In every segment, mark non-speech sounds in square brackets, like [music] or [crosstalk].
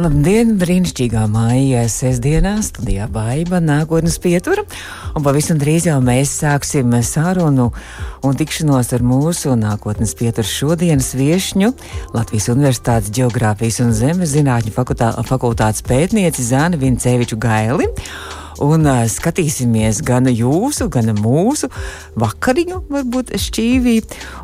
Labdien, brīnišķīgā māja sestdienā studijā Baiba nākotnes pietura, un pavisam drīz jau mēs sāksim sarunu un tikšanos ar mūsu nākotnes pietura šodienas viešņu Latvijas Universitātes Geogrāfijas un Zemes zinātņu fakultātes pētnieci Zāni Vinceviču Gaili. Un uh, skatīsimies gan jūsu, gan mūsu vakariņu, varbūt šķīvī,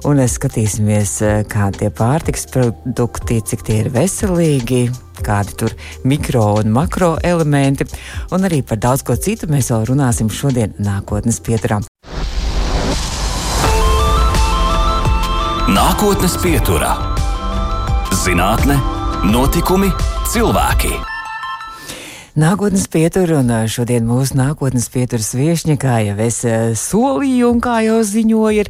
un uh, skatīsimies, uh, kā tie pārtiks produkti, cik tie ir veselīgi, kādi tur mikro un makro elementi, un arī par daudz ko citu mēs vēl runāsim šodien nākotnes pieturā. Nākotnes pieturā - zinātne, notikumi, cilvēki. Nākotnes pietura un šodien mūsu nākotnes pieturas viešņa, kā jau es solīju un kā jau ziņoju, ir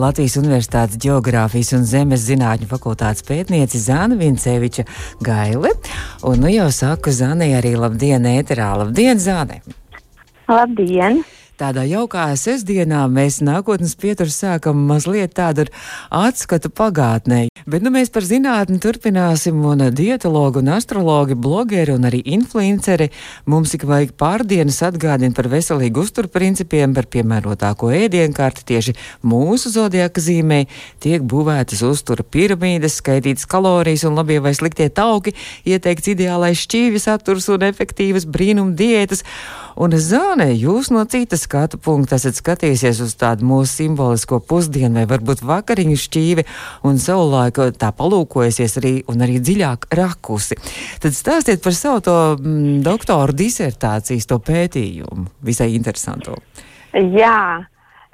Latvijas Universitātes Geogrāfijas un Zemes zinātņu fakultātes pētniece Zana Vinceviča Gaile. Un nu jau saku Zanai arī labdien, ēterā. Labdien, Zane! Labdien! Tādā jaukā sestdienā mēs nākotnes pieturu sākam mazliet tādu atskatu pagātnē. Bet nu mēs par zinātni turpināsim, un dietologi un astrologi, blogeri un arī influenceri mums ik vajag pārdienas atgādina par veselīgu uzturprincipiem, par piemērotāko ēdienkārti tieši mūsu zodiaka zīmē tiek būvētas uztura piramīdas, skaitītas kalorijas un labie vai sliktie tauki, ieteikts ideālais šķīvis saturs un efektīvas brīnum diētas. Un zānē jūs no citas skatu punkta esat skatījusies uz tādu mūsu simbolisko pusdienu vai varbūt vakariņu šķīvi un savulaik tā palūkojusies arī un arī dziļāk rakusi. Tad stāstiet par savu to mm, doktoru disertācijas, to pētījumu. Visai interesantu. Jā,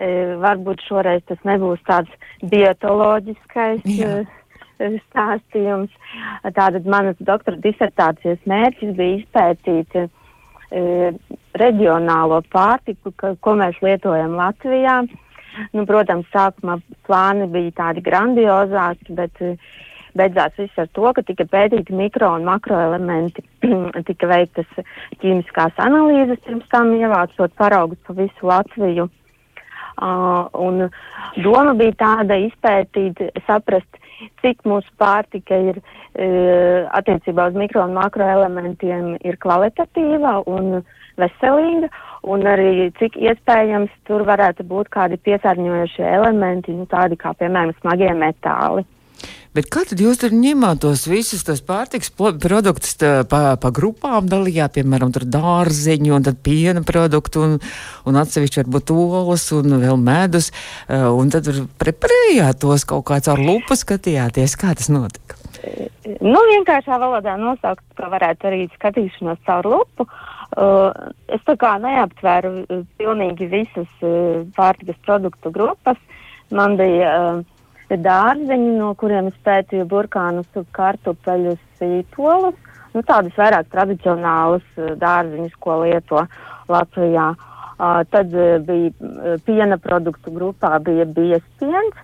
e, varbūt šoreiz tas nebūs tāds biotoloģiskais. Jā e, stāstījums. Tātad manas doktora disertācijas mērķis bija izpētīt e, reģionālo pārtiku, ka, ko mēs lietojam Latvijā. Nu, protams, sākumā plāni bija tādi grandiozāki, bet e, beidzās viss ar to, ka tika pētīti mikro un makroelementi, [clears throat] tika veiktas ķīmiskās analīzes, pirms tam ievācot paraugus pa visu Latviju. Un doma bija tāda izpētīt, saprast, cik mūsu pārtika ir e, attiecībā uz mikro un makroelementiem ir kvalitatīva un veselīga, un arī cik iespējams tur varētu būt kādi piesārņojošie elementi, nu, tādi kā, piemēram, smagie metāli. Bet kā tad jūs tur ņemāt tos visus tos pārtiks produktus tā, pa, pa grupām dalījāt, piemēram, dārzeņu un piena produktu un, un atsevišķi varbūt olas un vēl medus, eh, un tad preparējāt tos kaut kā caur lupu skatījāties, kā tas notika? Nu, vienkāršā valodā nosaukt, ka varētu arī skatīšanos caur lupu. Uh, es tā kā neaptvēru uh, pilnīgi visas uh, pārtikas produktu grupas. Man bija uh, dārzeņi, no kuriem es pētīju burkānus, kartupeļus, sīpolus. Nu, tādas vairāk tradicionālas uh, dārziņas, ko lieto Latvijā. Uh, tad uh, bija uh, piena produktu grupā bija biespiens.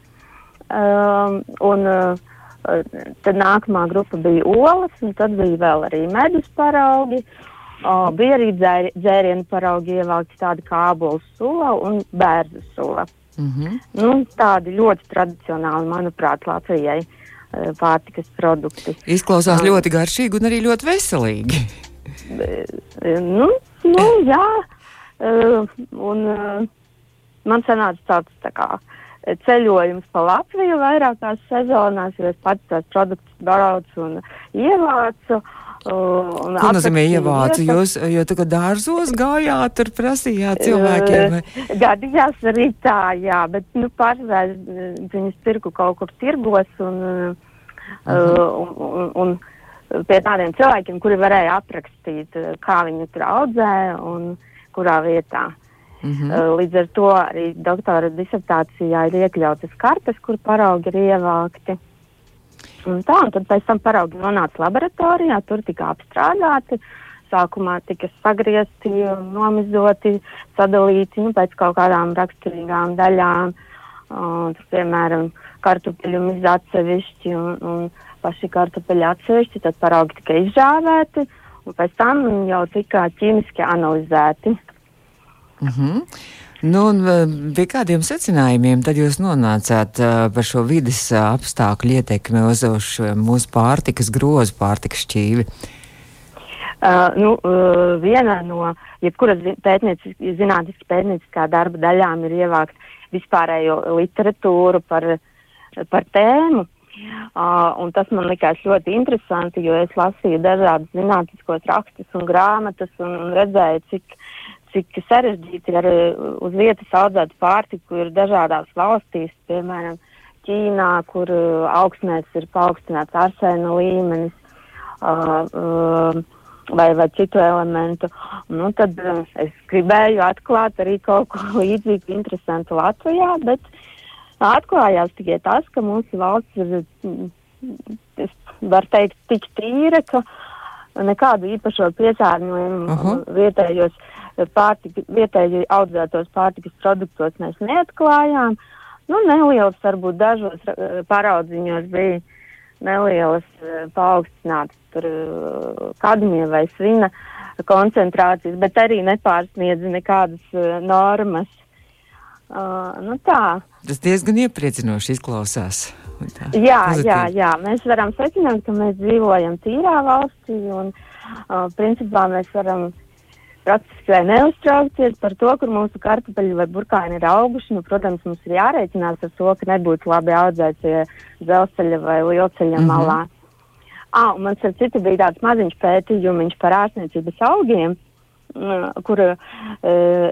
Uh, un, uh, tad nākamā grupa bija olas, un tad bija vēl arī medus paraugi. Uh, bija arī dzēri, dzērienu paraugi ievelkti tādi kā ābolu sula un bērzu sula. Mm -hmm. nu, tādi ļoti tradicionāli, manuprāt, Latvijai pārtikas produkti. Izklausās um, ļoti garšīgi un arī ļoti veselīgi. nu, nu, jā, uh, un uh, man sanāca tāds tā kā ceļojums pa Latviju vairākās sezonās, jo es pats tās produktus braucu un ievācu. Uh, Ko nozīmē ievācu? Jūs, jo tagad dārzos gājāt, tur prasījāt cilvēkiem? Vai? Gadījās arī tā, jā, bet, nu, pārsvarā viņas pirku kaut kur tirgos un, uh -huh. uh, un, un, un pie tādiem cilvēkiem, kuri varēja aprakstīt, kā viņi tur audzē un kurā vietā. Uh -huh. uh, līdz ar to arī doktora disertācijā ir iekļautas kartes, kur paraugi ir ievākti. Un tā, un tad pēc tam paraugi nonāca laboratorijā, tur tika apstrādāti. Sākumā tika sagriezti, nomizoti, sadalīti nu, pēc kaut kādām raksturīgām daļām. Uh, tur, piemēram, kartupeļu miz atsevišķi un, un paši kartupeļi atsevišķi, tad paraugi tika izžāvēti un pēc tam jau tika ķīmiski analizēti. Mm -hmm. Nu, un pie kādiem secinājumiem tad jūs nonācāt uh, par šo vidas uh, apstākļu ietekmi uz, uz mūsu pārtikas grozu, pārtikas šķīvi? Uh, nu, uh, viena no jebkuras pētnieciskā, zinātniskā pētnieciskā darba daļām ir ievākt vispārējo literatūru par, par tēmu. Uh, tas man likās ļoti interesanti, jo es lasīju dažādus zinātniskos rakstus un grāmatas un redzēju, cik, cik sarežģīti ir arī uz vietas audzēt pārtiku ir dažādās valstīs, piemēram, Ķīnā, kur uh, augsnēs ir paaugstināts arsēna līmenis uh, uh, vai, vai citu elementu. Nu, tad uh, es gribēju atklāt arī kaut ko [laughs] līdzīgu interesantu Latvijā, bet atklājās tikai tas, ka mūsu valsts ir, es varu teikt, tik tīra, ka nekādu īpašo piesārņojumu uh -huh. vietējos pārtika, vietēji audzētos pārtikas produktos mēs neatklājām. Nu, nelielas, varbūt dažos paraudziņos bija nelielas paaugstinātas tur kadmija vai svina koncentrācijas, bet arī nepārsniedz nekādas normas. Uh, nu tā. Tas diezgan iepriecinoši izklausās. Tā, jā, pozitīvi. jā, jā, mēs varam secināt, ka mēs dzīvojam tīrā valstī un uh, principā mēs varam praktiski neuztraukties par to, kur mūsu kartupeļi vai burkāni ir auguši. Nu, protams, mums ir jārēķinās ar to, ka nebūtu labi audzēts ja dzelzceļa vai lielceļa mm -hmm. malā. Ah, un man ar citu bija tāds maziņš pētījums par ārstniecības augiem kur uh,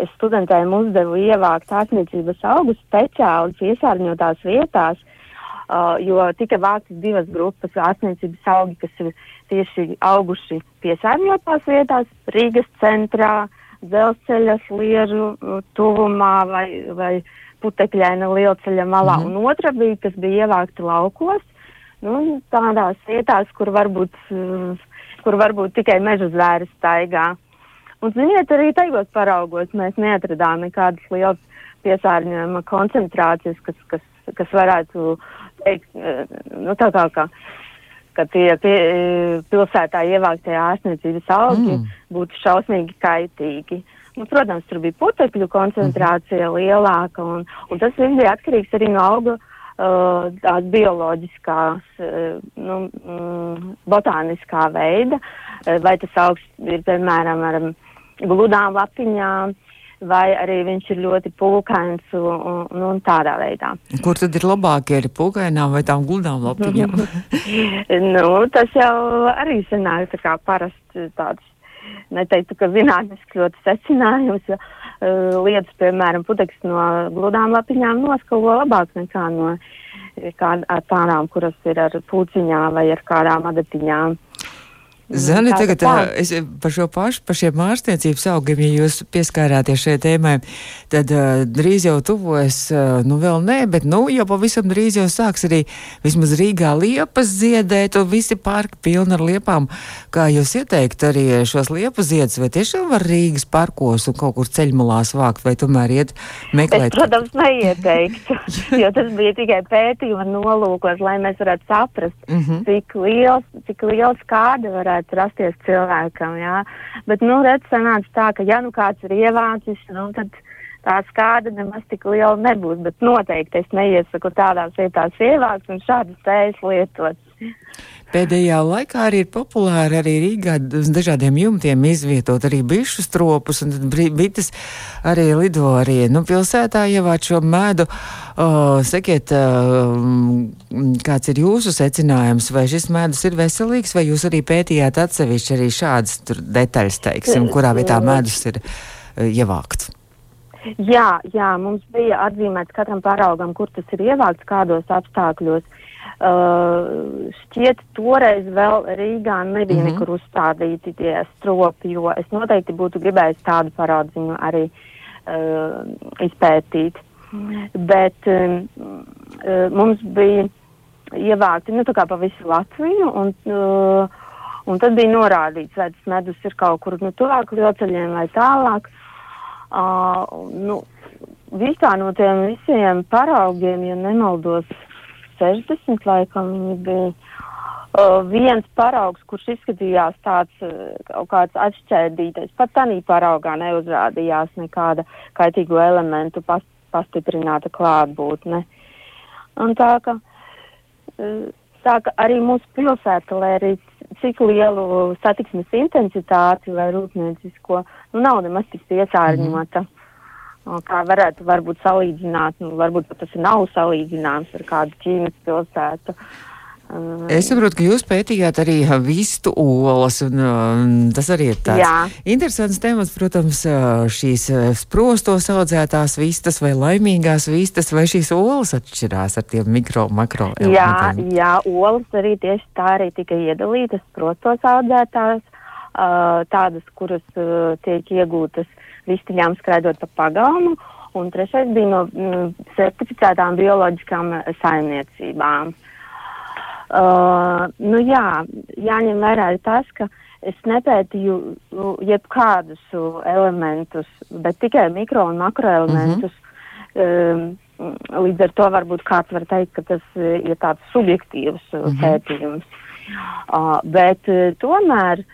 es studentiem uzdevu ievākt ārstniecības augus speciāli piesārņotās vietās, uh, jo tika vāktas divas grupas ārstniecības augi, kas ir tieši auguši piesārņotās vietās, Rīgas centrā, dzelzceļa sliežu tuvumā vai, vai putekļaina lielceļa malā, mm. un otra bija, kas bija ievākta laukos, nu, tādās vietās, kur varbūt, kur varbūt tikai meža zvēri staigā. Un, ziniet, arī tajos paraugos mēs neatradām nekādas lielas piesārņojuma koncentrācijas, kas, kas, kas varētu teikt, eh, nu, tā kā, ka, ka tie pie, pilsētā ievāktie ārstniecības augi mm. būtu šausmīgi kaitīgi. Nu, protams, tur bija putekļu koncentrācija mm. lielāka, un, un tas viss bija atkarīgs arī no auga uh, tās bioloģiskās, uh, nu, mm, botāniskā veida, vai tas augs ir, piemēram, ar um, gludām lapiņām, vai arī viņš ir ļoti pūkains un, un, un tādā veidā. Kur tad ir labākie ar pūkainām vai tām gludām lapiņām? [laughs] nu, tas jau arī sanāk tā kā parasti tāds, neteiktu, ka zinātniski ļoti secinājums, jo uh, lietas, piemēram, pudeks no gludām lapiņām noskalo labāk nekā no kā, tādām, kuras ir ar pūciņām vai ar kādām adatiņām. Zani, tagad tā. es par šo pašu, par šiem ārstniecības augiem, ja jūs pieskārāties šai tēmai, tad uh, drīz jau tuvojas, uh, nu vēl nē, bet nu jau pavisam drīz jau sāks arī vismaz Rīgā liepas ziedēt, un visi parki pilni ar liepām. Kā jūs ieteikt arī šos liepas ziedus, vai tiešām var Rīgas parkos un kaut kur ceļmalās vākt, vai tomēr iet meklēt? Es, protams, neieteiktu, [laughs] jo tas bija tikai pētījuma nolūkos, lai mēs varētu saprast, mm -hmm. cik liels, cik liels kāda varētu varētu rasties cilvēkam. Jā. Bet, nu, redz, sanāca tā, ka, ja nu kāds ir ievācis, nu, tad tā skāda nemaz tik liela nebūs. Bet noteikti es neiesaku tādās vietās ievākt un šādas tējas lietot. Pēdējā laikā arī ir populāri arī Rīgā uz dažādiem jumtiem izvietot arī bišu stropus, un bites arī lido arī, nu, pilsētā ievāc šo medu. Uh, sakiet, uh, kāds ir jūsu secinājums, vai šis medus ir veselīgs, vai jūs arī pētījāt atsevišķi arī šādas detaļas, teiksim, kurā vietā medus ir uh, ievākts? Jā, jā, mums bija atzīmēts katram paraugam, kur tas ir ievākts, kādos apstākļos. Uh, šķiet, toreiz vēl Rīgā nebija mm -hmm. nekur uzstādīti tie stropi, jo es noteikti būtu gribējis tādu parādziņu arī uh, izpētīt. Bet um, uh, mums bija ievākti nu, pa visu Latviju, un, uh, un tad bija norādīts, vai tas medus ir kaut kur nu, tuvāk lielceļiem vai tālāk. Uh, nu, visā no tiem visiem paraugiem, ja nemaldos, 60 laikam viņi bija. uh, viens paraugs, kurš izskatījās tāds uh, kaut kāds atšķērdītais, pat tādā paraugā neuzrādījās nekāda kaitīgo elementu pas, pastiprināta klātbūtne. Un tā ka, uh, tā ka arī mūsu pilsēta, lai arī cik lielu satiksmes intensitāti vai rūpniecisko, nu nav nemaz tik piesārņota. Mm. Kā varētu varbūt salīdzināt, nu, varbūt tas nav salīdzināms ar kādu Ķīnas pilsētu. Uh, Es saprotu, ka jūs pētījāt arī vistu olas, un um, tas arī ir tāds Jā. interesants temats, protams, šīs sprostos audzētās vistas vai laimīgās vistas, vai šīs olas atšķirās ar tiem mikro, makro elementiem. Jā, jā, olas arī tieši tā arī tika iedalītas sprostos audzētās, tādas, kuras tiek iegūtas vistiņām skraidot pa pagalmu, un trešais bija no mm, certificētām bioloģiskām saimniecībām. Uh, nu jā, jāņem vērā tas, ka es nepētīju nu, jebkādus elementus, bet tikai mikro un makroelementus. Mm -hmm. um, līdz ar to varbūt kāds var teikt, ka tas ir tāds subjektīvs mm -hmm. pētījums. Uh, bet uh, tomēr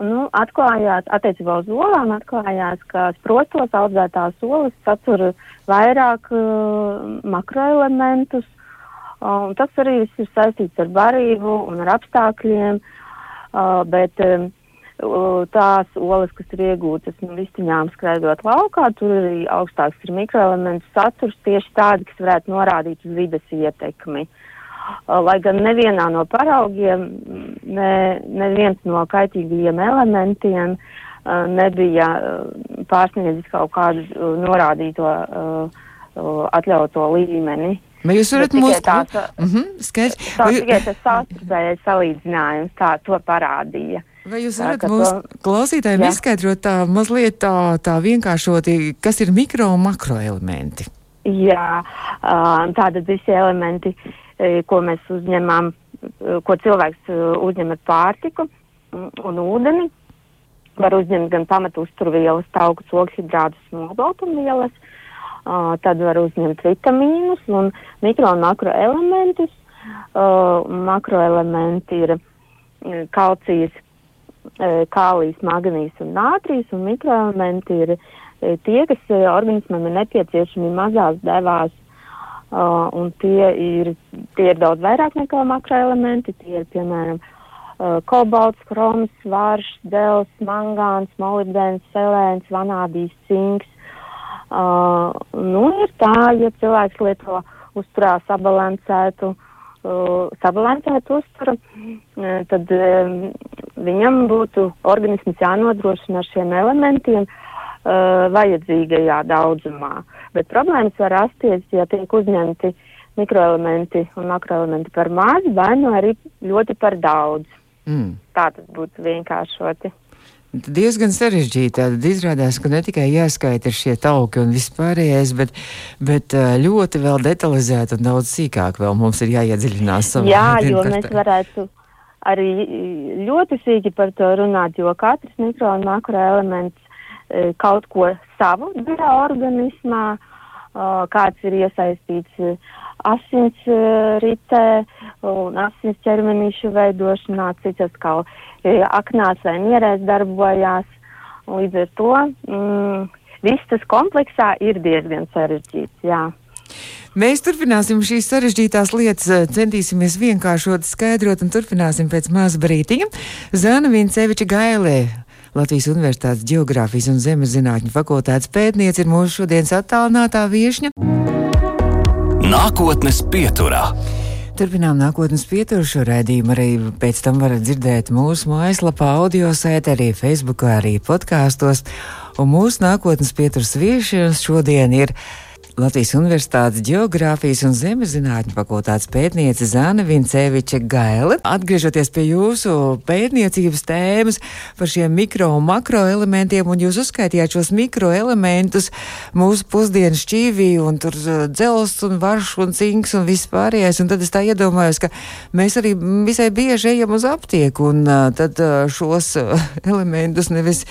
nu, atklājās, attiecībā uz olām, atklājās, ka sprostos audzētās olas satur vairāk uh, makroelementus, Un tas arī viss ir saistīts ar barību un ar apstākļiem, uh, bet um, tās olas, kas ir iegūtas no vistiņām skraidot laukā, tur arī augstāks ir mikroelementu saturs tieši tādi, kas varētu norādīt uz vides ietekmi. Uh, lai gan nevienā no paraugiem, ne, neviens no kaitīgajiem elementiem uh, nebija pārsniedzis kaut kādu norādīto atļauto līmeni. Vai jūs varat mums tāds mm -hmm, skaidrs? Vai... tikai tas savstarpējais salīdzinājums tā to parādīja. Vai jūs varat mums to... klausītājiem jā. izskaidrot tā mazliet tā, tā vienkāršoti, kas ir mikro un makro elementi? Jā, tātad visi elementi, ko mēs uzņemam, ko cilvēks uzņem ar pārtiku un ūdeni, var uzņemt gan pamatu uzturvielas, tauku, ogļhidrātus un olbaltumvielas. Uh, Uh, tad var uzņemt vitamīnus un mikro un makroelementus. Uh, makroelementi ir kalcijas, kālijas, magnīs un nātrijas, un mikroelementi ir tie, kas organismam ir nepieciešami mazās devās, uh, un tie ir, tie ir daudz vairāk nekā makroelementi. Tie ir, piemēram, uh, kobalts, kroms, vārš, dels, mangāns, molibdens, selēns, vanādijs, cinks, Uh, nu, ir tā, ja cilvēks lieto uzturā sabalansētu, uh, sabalansētu uzturu, uh, tad um, viņam būtu organisms jānodrošina ar šiem elementiem uh, vajadzīgajā daudzumā. Bet problēmas var rasties, ja tiek uzņemti mikroelementi un makroelementi par maz, vai nu arī ļoti par daudz. Mm. Tā tas būtu vienkāršoti diezgan sarežģīti. Tad izrādās, ka ne tikai jāskaita šie tauki un vispārējais, bet, bet ļoti vēl detalizēti un daudz sīkāk vēl mums ir jāiedziļinās Jā, jo mēs varētu arī ļoti sīki par to runāt, jo katrs mikro un makro elements kaut ko savu dara organismā, kāds ir iesaistīts asins ritē un asins ķermenīšu veidošanā, cits atkal aknās vai mierēs darbojās. Līdz ar to mm, viss tas kompleksā ir diezgan sarežģīts. Jā. Mēs turpināsim šīs sarežģītās lietas, centīsimies vienkāršot, skaidrot un turpināsim pēc maza brītiņa. Zana Vinceviča Gailē. Latvijas Universitātes Geogrāfijas un Zemes zinātņu fakultātes pētniece ir mūsu šodienas attālinātā viešņa. Nākotnes pieturā. Turpinām nākotnes pieturu šo redzējumu. Arī pēc tam varat dzirdēt mūsu mājaslapā, audio sētē, arī Facebookā, arī podkāstos. Un mūsu nākotnes pieturas viesis šodien ir Latvijas Universitātes Geogrāfijas un Zemezinātņu fakultātes pētniece Zana Vinceviča Gaile. Atgriežoties pie jūsu pētniecības tēmas par šiem mikro un makro elementiem, un jūs uzskaitījāt šos mikro elementus mūsu pusdienas šķīvī, un tur uh, dzels un varš un cinks un viss pārējais, un tad es tā iedomājos, ka mēs arī visai bieži ejam uz aptieku, un uh, tad uh, šos [laughs] elementus nevis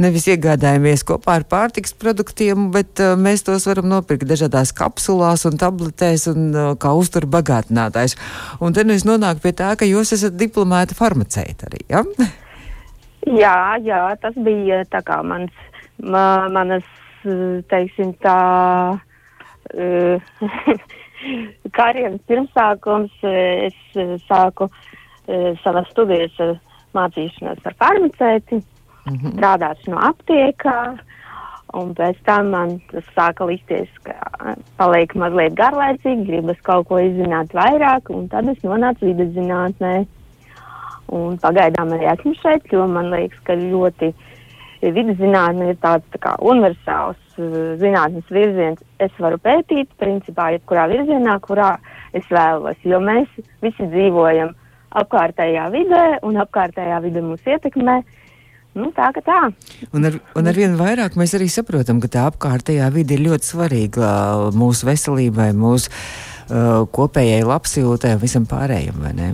nevis iegādājamies kopā ar pārtiks produktiem, bet mēs tos varam nopirkt dažādās kapsulās un tabletēs un uh, kā uztur bagātinātājs. Un tad nu es nonāku pie tā, ka jūs esat diplomēta farmaceita arī, ja? Jā, jā, tas bija tā kā mans, ma, manas, teiksim tā, uh, [laughs] karjeras pirmsākums. Es sāku uh, savas studijas mācīšanos par farmaceiti, mm -hmm. strādāšu no aptiekā, un pēc tam man tas sāka likties, ka paliek mazliet garlaicīgi, gribas kaut ko izzināt vairāk, un tad es nonācu vidas zinātnē. Un pagaidām arī esmu šeit, jo man liekas, ka ļoti vidus zinātne ir tāds tā kā universāls uh, zinātnes virziens. Es varu pētīt, principā, jebkurā virzienā, kurā es vēlos, jo mēs visi dzīvojam apkārtējā vidē, un apkārtējā vide mūs ietekmē. Nu, tā ka tā. Un ar, un ar vien vairāk mēs arī saprotam, ka tā apkārtējā vide ir ļoti svarīga uh, mūsu veselībai, mūsu uh, kopējai labsajūtai un visam pārējiem, vai ne?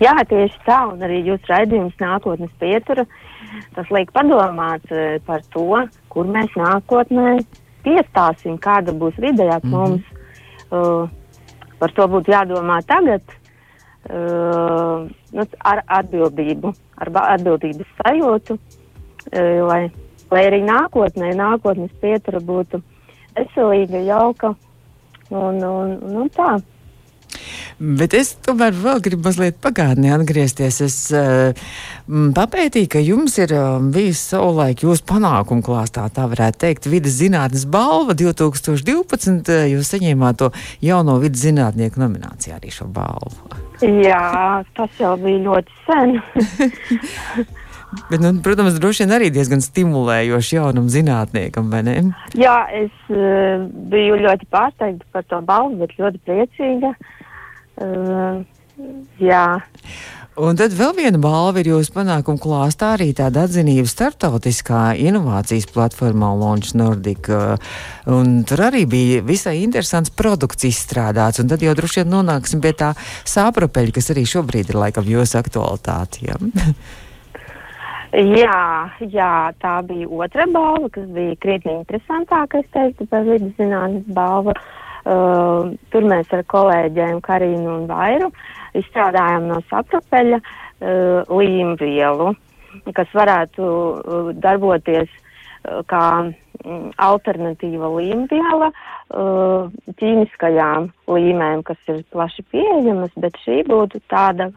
Jā, tieši tā, un arī jūsu raidījums nākotnes pietura, tas liek padomāt uh, par to, kur mēs nākotnē piestāsim, kāda būs vidējā mm -hmm. mums. Uh, par to būtu jādomā tagad, uh, nu, ar atbildību, ar atbildības sajūtu, uh, lai, lai arī nākotnē, nākotnes pietura būtu veselīga, jauka un, un, un, un tā. Bet es tomēr vēl gribu mazliet pagātnē atgriezties. Es uh, papētīju, ka jums ir uh, bijis savulaik jūsu panākumu klāstā, tā varētu teikt, vidas zinātnes balva 2012. Uh, jūs saņēmāt to jauno vidas zinātnieku nominācijā arī šo balvu. Jā, tas jau bija ļoti sen. [laughs] Bet, nu, protams, droši vien arī diezgan stimulējoši jaunam zinātniekam, vai ne? Jā, es uh, biju ļoti pārsteigta par to balvu, bet ļoti priecīga. Uh, Uh, jā. Un tad vēl viena balva ir jūsu panākumu klāstā, arī tāda atzinība starptautiskā inovācijas platformā Launch Nordic. Un tur arī bija visai interesants produkts izstrādāts, un tad jau droši vien nonāksim pie tā sāprapeļa, kas arī šobrīd ir laikam jūsu aktualitāte. Ja? [laughs] jā, jā, tā bija otra balva, kas bija krietni interesantāka, es teiktu, par vidus zinātnes balvu. Uh, Uh, tur mēs ar kolēģiem Karinu un Vairu izstrādājām no saprapeļa uh, līmvielu, kas varētu uh, darboties uh, kā mm, alternatīva līmviela uh, ķīmiskajām līmēm, kas ir plaši pieejamas, bet šī būtu tāda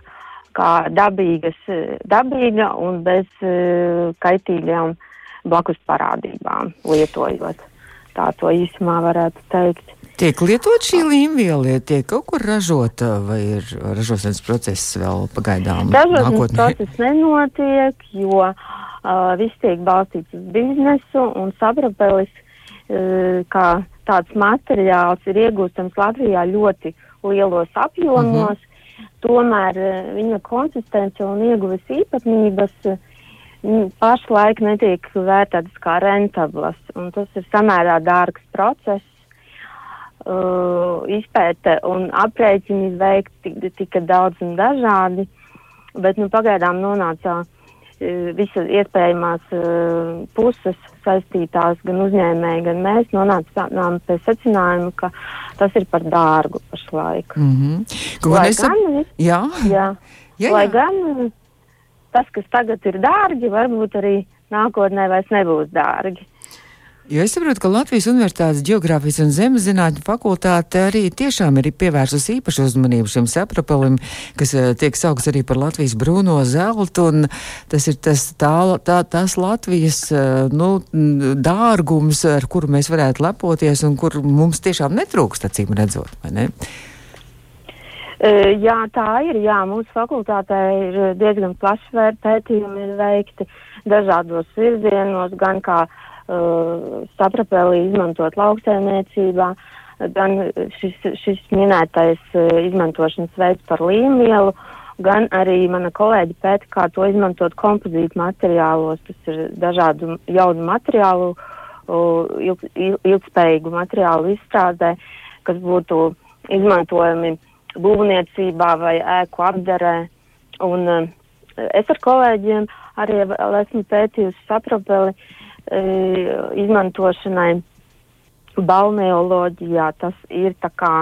kā dabīgas, dabīga un bez uh, kaitīgām blakus parādībām lietojot. Tā to īsumā varētu teikt. Tiek lietot šī līmviela, tiek kaut kur ražota, vai ir ražošanas process vēl pagaidām? Ražošanas process nenotiek, jo uh, viss tiek balstīts uz biznesu un saprapelis, uh, kā tāds materiāls ir iegūstams Latvijā ļoti lielos apjomos, uh -huh. tomēr uh, viņa konsistence un ieguves īpatnības uh, pašlaik netiek vērtētas kā rentablas, un tas ir samērā dārgs process uh, izpēte un aprēķini veikti tika daudz un dažādi, bet nu, pagaidām nonāca uh, visas iespējamās uh, puses saistītās, gan uzņēmēji, gan mēs nonācām pie secinājuma, ka tas ir par dārgu pašlaik. Mm -hmm. Ko Lai nesam... gan, jā. Jā. Jā, Lai jā. gan tas, kas tagad ir dārgi, varbūt arī nākotnē vairs nebūs dārgi. Jo es saprotu, ka Latvijas Universitātes Geogrāfijas un Zemes zinātņu fakultāte arī tiešām ir pievērsusi īpašu uzmanību šim saprapelim, kas uh, tiek saukts arī par Latvijas brūno zeltu, un tas ir tas, tā, tā, tas Latvijas uh, nu, dārgums, ar kuru mēs varētu lepoties un kur mums tiešām netrūkst, acīm redzot, vai ne? Uh, jā, tā ir. Jā, mūsu fakultātē ir diezgan plaši pētījumi veikti dažādos virzienos, gan kā uh, uh, saprapēlī izmantot lauksaimniecībā, gan šis, šis minētais uh, izmantošanas veids par līmvielu, gan arī mana kolēģi pēta, kā to izmantot kompozītu materiālos, tas ir dažādu jaunu materiālu, uh, ilg, ilgspējīgu materiālu izstrādē, kas būtu izmantojami būvniecībā vai ēku apdarē. Un, uh, es ar kolēģiem arī esmu pētījusi sapropeli izmantošanai balneoloģijā. Tas ir tā kā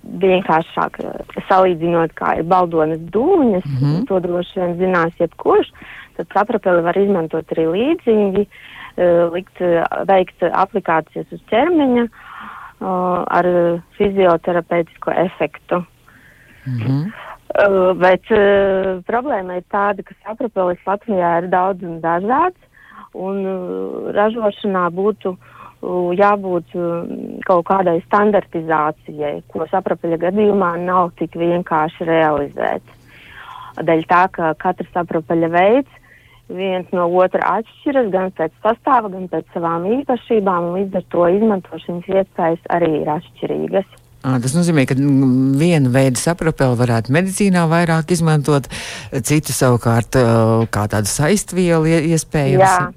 vienkāršāk salīdzinot, kā ir baldonas dūņas, mm -hmm. to droši vien zinās jebkurš, tad sapropeli var izmantot arī līdzīgi, likt, veikt aplikācijas uz ķermeņa ar fizioterapeitisko efektu. Mm -hmm. Bet problēma ir tāda, ka sapropelis Latvijā ir daudz un dažāds, un uh, ražošanā būtu uh, jābūt uh, kaut kādai standartizācijai, ko sapropeļa gadījumā nav tik vienkārši realizēt. Dēļ tā, ka katrs sapropeļa veids viens no otra atšķiras gan pēc sastāva, gan pēc savām īpašībām, un līdz ar to izmantošanas iespējas arī ir atšķirīgas. À, tas nozīmē, ka vienu veidu sapropeli varētu medicīnā vairāk izmantot, citu savukārt kā tādu saistvielu iespējams. Jā,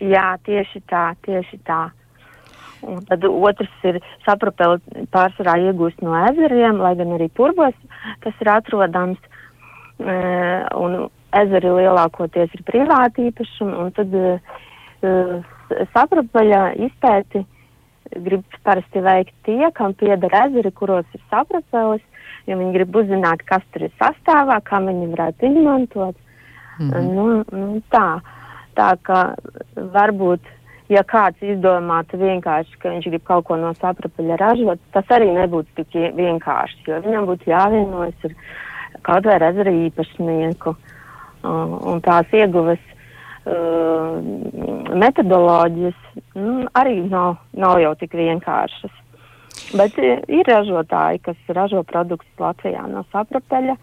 jā, tieši tā, tieši tā. Un tad otrs ir sapropeli pārsvarā iegūst no ezeriem, lai gan arī purbos tas ir atrodams. E, un ezeri lielākoties ir privāti īpašumi, un tad e, sapropeļa izpēti grib parasti veikt tie, kam pieder ezeri, kuros ir saprapelis, jo viņi grib uzzināt, kas tur ir sastāvā, kā viņi varētu izmantot. Mm -hmm. nu, nu, tā, tā ka varbūt, ja kāds izdomātu vienkārši, ka viņš grib kaut ko no saprapeļa ražot, tas arī nebūtu tik vienkārši, jo viņam būtu jāvienojas ar kaut vai ezera īpašnieku. Un tās ieguves uh, metodoloģijas nu, arī nav, nav jau tik vienkāršas. Bet ir ražotāji, kas ražo produktus Latvijā no saprapeļa.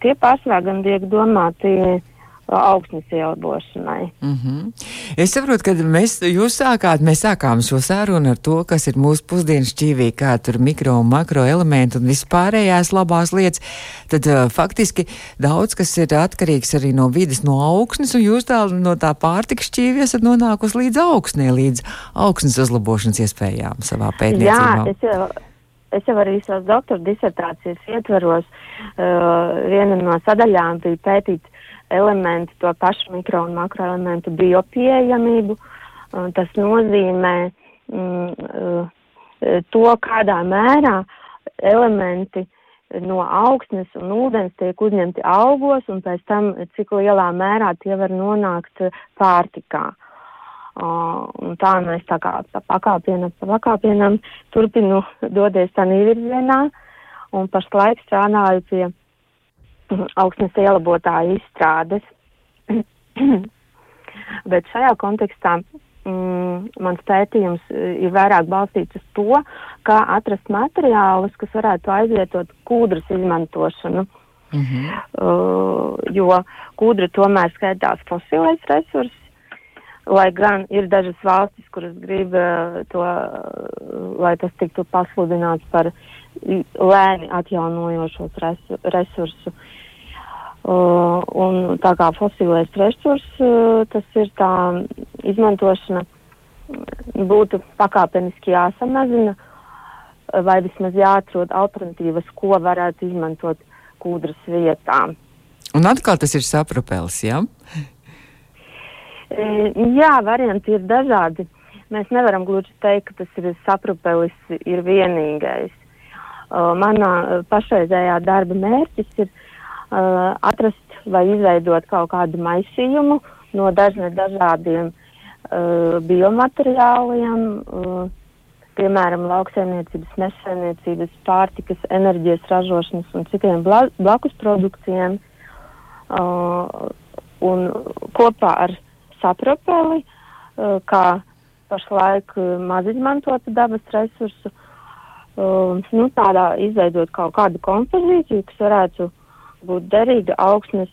Tie pārsvarā gan tiek domāti uh, augsnes ielabošanai. Mm -hmm. Es saprotu, ka mēs, jūs sākāt, mēs sākām šo sarunu ar to, kas ir mūsu pusdienas šķīvī, kā tur mikro un makro elementi un vispārējās labās lietas. Tad uh, faktiski daudz, kas ir atkarīgs arī no vidas, no augsnes, un jūs tā no tā pārtikas šķīvi esat nonākusi līdz augsnē, līdz augsnes uzlabošanas iespējām savā pētniecībā. Jā, es jau es jau arī savas doktora disertācijas ietvaros, uh, viena no sadaļām bija pētīt elementu, to pašu mikro un makroelementu biopieejamību. Tas nozīmē mm, eh, to, kādā mērā elementi no augsnes un ūdens tiek uzņemti augos un pēc tam, cik lielā mērā tie var nonākt pārtikā. Un tā mēs tā kā pa pakāpienam, pa pakāpienam turpinu doties tā virzienā un pašlaik strādāju pie augstnes ielabotāju izstrādes. [clears throat] Bet šajā kontekstā mm, mans pētījums e, ir vairāk balstīts uz to, kā atrast materiālus, kas varētu aizvietot kūdras izmantošanu. Mm -hmm. uh, jo kūdra tomēr skaitās fosilais resurs, lai gan ir dažas valstis, kuras grib uh, to, uh, lai tas tiktu pasludināts par lēni atjaunojošos resu, resursu. Uh, un tā kā fosilais resurs, uh, tas ir tā izmantošana būtu pakāpeniski jāsamazina vai vismaz jāatrod alternatīvas, ko varētu izmantot kūdras vietā. Un atkal tas ir saprapels, jā? Ja? Jā, varianti ir dažādi. Mēs nevaram gluži teikt, ka tas ir saprapelis ir vienīgais. Uh, manā pašreizējā darba mērķis ir uh, atrast vai izveidot kaut kādu maisījumu no dažne, dažādiem uh, biomateriāliem, uh, piemēram, lauksaimniecības, mežsaimniecības, pārtikas, enerģijas ražošanas un citiem bla, blakus produktiem. Uh, un kopā ar sapropeli, uh, kā pašlaik uh, maz izmantota dabas resursu, uh, nu, tādā izveidot kaut kādu kompozīciju, kas varētu būt derīga augsnes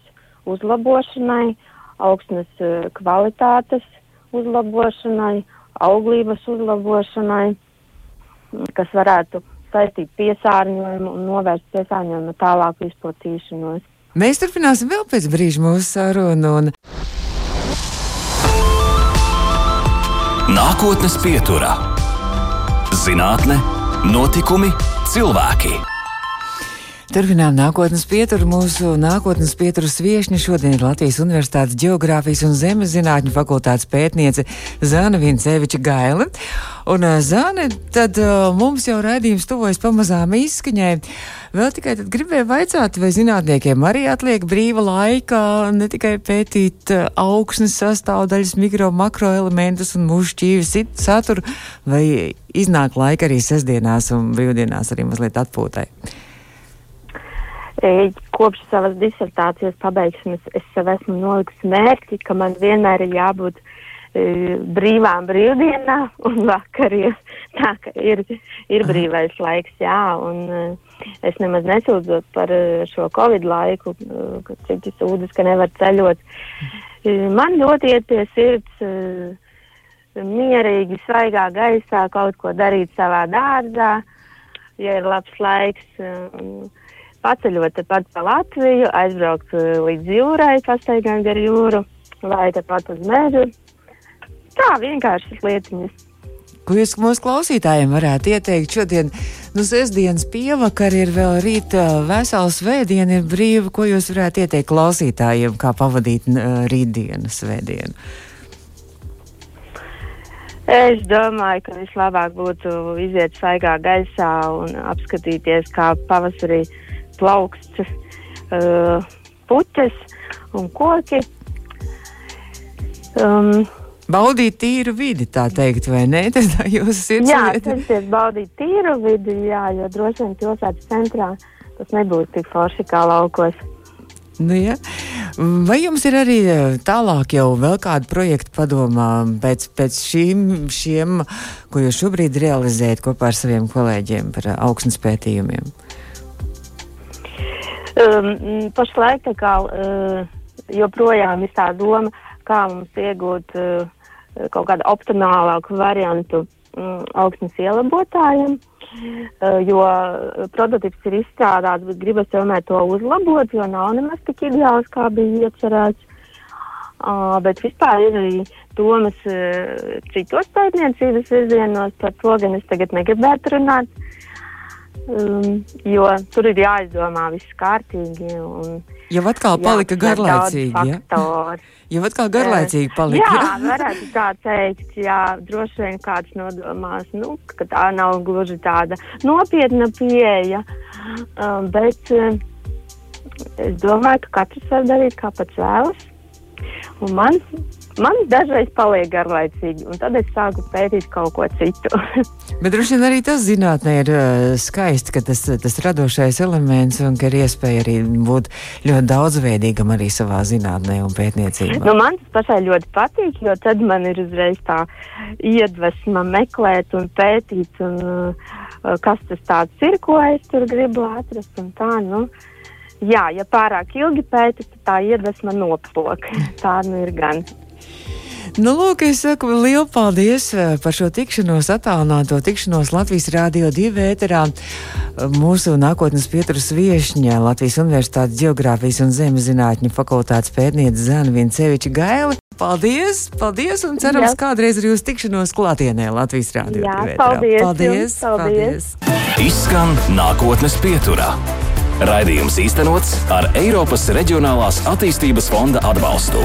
uzlabošanai, augsnes uh, kvalitātes uzlabošanai, auglības uzlabošanai, kas varētu saistīt piesārņojumu un novērst piesārņojumu tālāku izplatīšanos. Mēs turpināsim vēl pēc brīža mūsu sarunu. Un... Nākotnes pieturā - zinātne, notikumi, cilvēki. Turpinām nākotnes pieturu. Mūsu nākotnes pieturas viešņa šodien ir Latvijas Universitātes Geogrāfijas un Zemes zinātņu fakultātes pētniece Zana Vinceviča Gaila. Un Zane, tad uh, mums jau raidījums tuvojas pamazām izskaņai. Vēl tikai tad gribēju vaicāt, vai zinātniekiem arī atliek brīva laika ne tikai pētīt uh, augsnes sastāvdaļas, mikro, makroelementus un mūžu šķīvis saturu, vai iznāk laika arī sestdienās un brīvdienās arī mazliet atpūtai. Kopš savas disertācijas pabeigšanas es sev esmu nolicis mērķi, ka man vienmēr ir jābūt e, brīvām brīvdienām [laughs] un vakariem. Tā ka ir, ir brīvais laiks, jā, un e, es nemaz nesūdzos par e, šo covid laiku, ka citi sūdzas, ka nevar ceļot. E, man ļoti iet pie sirds e, mierīgi, svaigā gaisā kaut ko darīt savā dārzā, ja ir labs laiks. E, paceļot tepat pa Latviju, aizbraukt līdz jūrai, pastaigāt gar jūru, vai tepat uz mežu. Tā vienkāršas lietiņas. Ko jūs mūsu klausītājiem varētu ieteikt šodien? Nu, sestdienas pievakar ir vēl rīta vesela svētdiena, ir brīva. Ko jūs varētu ieteikt klausītājiem, kā pavadīt rītdienas svētdienu? Es domāju, ka vislabāk būtu iziet svaigā gaisā un apskatīties, kā pavasarī plauksts, uh, puķes un koki. Um, Baudīt tīru vidi, tā teikt, vai ne? [laughs] Tas tā jūsu sirds. Jā, censties baudīt tīru vidi, jā, jo droši vien pilsētas centrā tas nebūs tik forši kā laukos. Nu, ja. Vai jums ir arī uh, tālāk jau vēl kāda projekta padomā pēc, pēc šīm, šiem, ko jūs šobrīd realizējat kopā ar saviem kolēģiem par augsnes pētījumiem? Um, pašlaik tā kā uh, joprojām ir tā doma, kā mums iegūt uh, kaut kādu optimālāku variantu um, augsnes ielabotājiem, uh, jo prototyps ir izstrādāts, bet gribas tomēr to uzlabot, jo nav nemaz tik ideāls, kā bija iecerēts. Uh, bet vispār ir arī domas uh, citos pētniecības virzienos, par to gan es tagad negribētu runāt. Uh, Um, jo tur ir jāizdomā viss kārtīgi. Jau atkal palika garlaicīgi. Ja? Jau atkal garlaicīgi palika. Jā, varētu tā teikt. Jā, droši vien kāds nodomās, nu, ka tā nav gluži tāda nopietna pieeja. Um, bet um, es domāju, ka katrs var darīt, kā pats vēlas. Un man man dažreiz paliek garlaicīgi, un tad es sāku pētīt kaut ko citu. [laughs] Bet droši vien arī tas zinātnē ir uh, skaisti, ka tas, tas radošais elements un ka ir iespēja arī būt ļoti daudzveidīgam arī savā zinātnē un pētniecībā. Nu, man tas pašai ļoti patīk, jo tad man ir uzreiz tā iedvesma meklēt un pētīt, un, uh, kas tas tāds ir, ko es tur gribu atrast. Tā, nu, jā, ja pārāk ilgi pēta, tad tā iedvesma noplok. Tā nu ir gan. Nu, lūk, es saku lielu paldies eh, par šo tikšanos, attālināto tikšanos Latvijas Rādio 2 ēterā. Mūsu nākotnes pieturas viešņa Latvijas Universitātes Geogrāfijas un Zemes zinātņu fakultātes pētniece Zana Vinceviča Gaili. Paldies, paldies un cerams, Jā. kādreiz arī uz tikšanos klātienē Latvijas Rādio. Jā, paldies, paldies, paldies. paldies. Izskan nākotnes pieturā. Raidījums īstenots ar Eiropas Reģionālās attīstības fonda atbalstu.